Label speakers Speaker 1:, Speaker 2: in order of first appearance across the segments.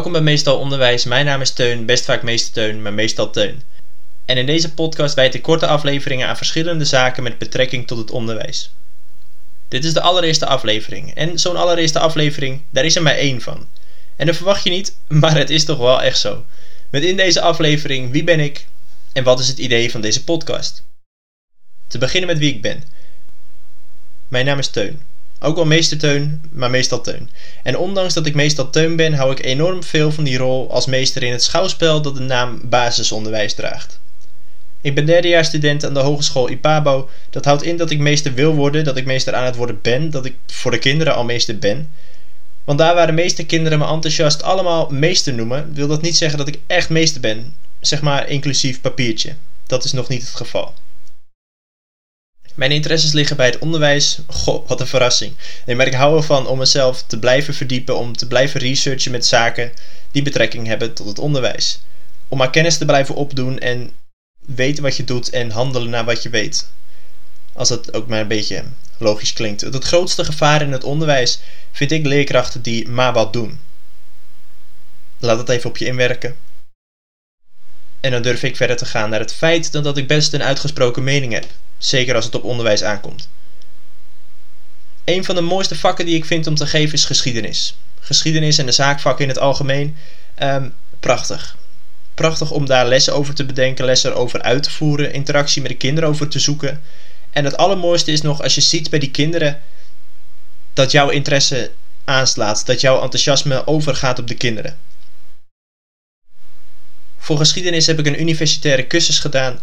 Speaker 1: Welkom bij Meestal Onderwijs. Mijn naam is Teun, best vaak meester Teun, maar meestal Teun. En in deze podcast wijd ik korte afleveringen aan verschillende zaken met betrekking tot het onderwijs. Dit is de allereerste aflevering. En zo'n allereerste aflevering, daar is er maar één van. En dat verwacht je niet, maar het is toch wel echt zo. Met in deze aflevering wie ben ik en wat is het idee van deze podcast. Te beginnen met wie ik ben. Mijn naam is Teun. Ook wel meester Teun, maar meestal Teun. En ondanks dat ik meestal Teun ben, hou ik enorm veel van die rol als meester in het schouwspel dat de naam basisonderwijs draagt. Ik ben derdejaarsstudent aan de Hogeschool IPABO. Dat houdt in dat ik meester wil worden, dat ik meester aan het worden ben, dat ik voor de kinderen al meester ben. Want daar waar de meeste kinderen me enthousiast allemaal meester noemen, wil dat niet zeggen dat ik echt meester ben. Zeg maar inclusief papiertje. Dat is nog niet het geval. Mijn interesses liggen bij het onderwijs. Goh, wat een verrassing. Nee, maar ik hou ervan om mezelf te blijven verdiepen, om te blijven researchen met zaken die betrekking hebben tot het onderwijs. Om maar kennis te blijven opdoen en weten wat je doet en handelen naar wat je weet. Als dat ook maar een beetje logisch klinkt. Het grootste gevaar in het onderwijs vind ik leerkrachten die maar wat doen. Laat dat even op je inwerken. En dan durf ik verder te gaan naar het feit dat ik best een uitgesproken mening heb zeker als het op onderwijs aankomt. Een van de mooiste vakken die ik vind om te geven is geschiedenis. Geschiedenis en de zaakvakken in het algemeen. Ehm, prachtig. Prachtig om daar lessen over te bedenken, lessen over uit te voeren, interactie met de kinderen over te zoeken. En het allermooiste is nog als je ziet bij die kinderen dat jouw interesse aanslaat, dat jouw enthousiasme overgaat op de kinderen. Voor geschiedenis heb ik een universitaire cursus gedaan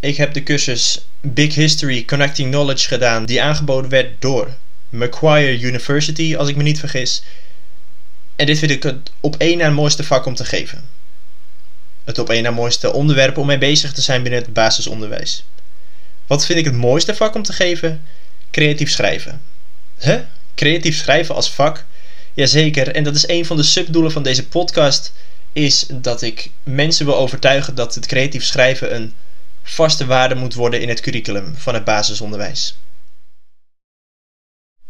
Speaker 1: ik heb de cursus Big History Connecting Knowledge gedaan, die aangeboden werd door Macquarie University, als ik me niet vergis. En dit vind ik het op één na mooiste vak om te geven. Het op één na mooiste onderwerp om mee bezig te zijn binnen het basisonderwijs. Wat vind ik het mooiste vak om te geven? Creatief schrijven. Huh? Creatief schrijven als vak? Jazeker, en dat is een van de subdoelen van deze podcast, is dat ik mensen wil overtuigen dat het creatief schrijven een vaste waarde moet worden in het curriculum van het basisonderwijs.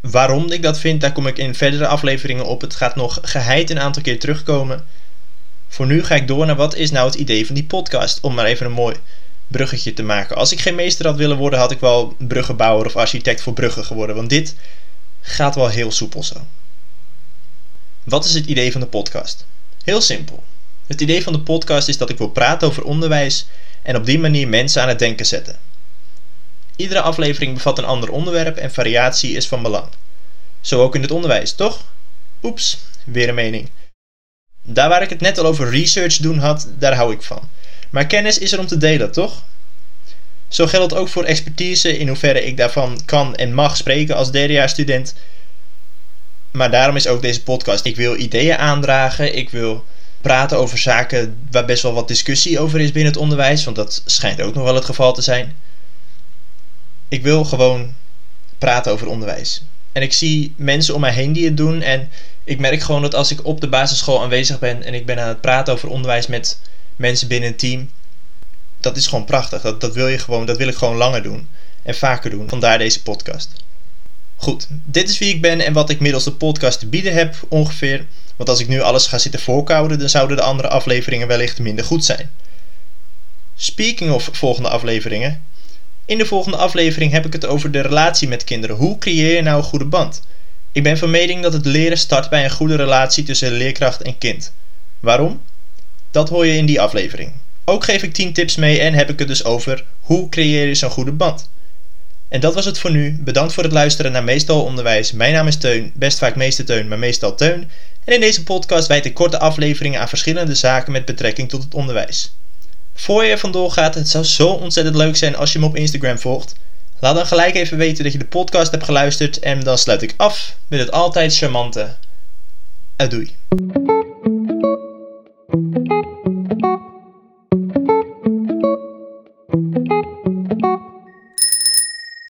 Speaker 1: Waarom ik dat vind, daar kom ik in verdere afleveringen op. Het gaat nog geheid een aantal keer terugkomen. Voor nu ga ik door naar wat is nou het idee van die podcast, om maar even een mooi bruggetje te maken. Als ik geen meester had willen worden, had ik wel bruggenbouwer of architect voor bruggen geworden, want dit gaat wel heel soepel zo. Wat is het idee van de podcast? Heel simpel. Het idee van de podcast is dat ik wil praten over onderwijs en op die manier mensen aan het denken zetten. Iedere aflevering bevat een ander onderwerp en variatie is van belang. Zo ook in het onderwijs, toch? Oeps, weer een mening. Daar waar ik het net al over research doen had, daar hou ik van. Maar kennis is er om te delen, toch? Zo geldt ook voor expertise in hoeverre ik daarvan kan en mag spreken als derdejaarsstudent. Maar daarom is ook deze podcast. Ik wil ideeën aandragen, ik wil praten over zaken waar best wel wat discussie over is binnen het onderwijs, want dat schijnt ook nog wel het geval te zijn. Ik wil gewoon praten over onderwijs. En ik zie mensen om mij heen die het doen en ik merk gewoon dat als ik op de basisschool aanwezig ben en ik ben aan het praten over onderwijs met mensen binnen een team, dat is gewoon prachtig. Dat, dat wil je gewoon, dat wil ik gewoon langer doen en vaker doen. Vandaar deze podcast. Goed, dit is wie ik ben en wat ik middels de podcast te bieden heb ongeveer. Want als ik nu alles ga zitten voorkouden, dan zouden de andere afleveringen wellicht minder goed zijn. Speaking of volgende afleveringen. In de volgende aflevering heb ik het over de relatie met kinderen. Hoe creëer je nou een goede band? Ik ben van mening dat het leren start bij een goede relatie tussen leerkracht en kind. Waarom? Dat hoor je in die aflevering. Ook geef ik 10 tips mee en heb ik het dus over hoe creëer je zo'n goede band. En dat was het voor nu. Bedankt voor het luisteren naar Meestal Onderwijs. Mijn naam is Teun, best vaak meester Teun, maar meestal Teun. En in deze podcast wijd ik korte afleveringen aan verschillende zaken met betrekking tot het onderwijs. Voor je er vandoor gaat, het zou zo ontzettend leuk zijn als je me op Instagram volgt. Laat dan gelijk even weten dat je de podcast hebt geluisterd en dan sluit ik af met het altijd charmante. Adoei.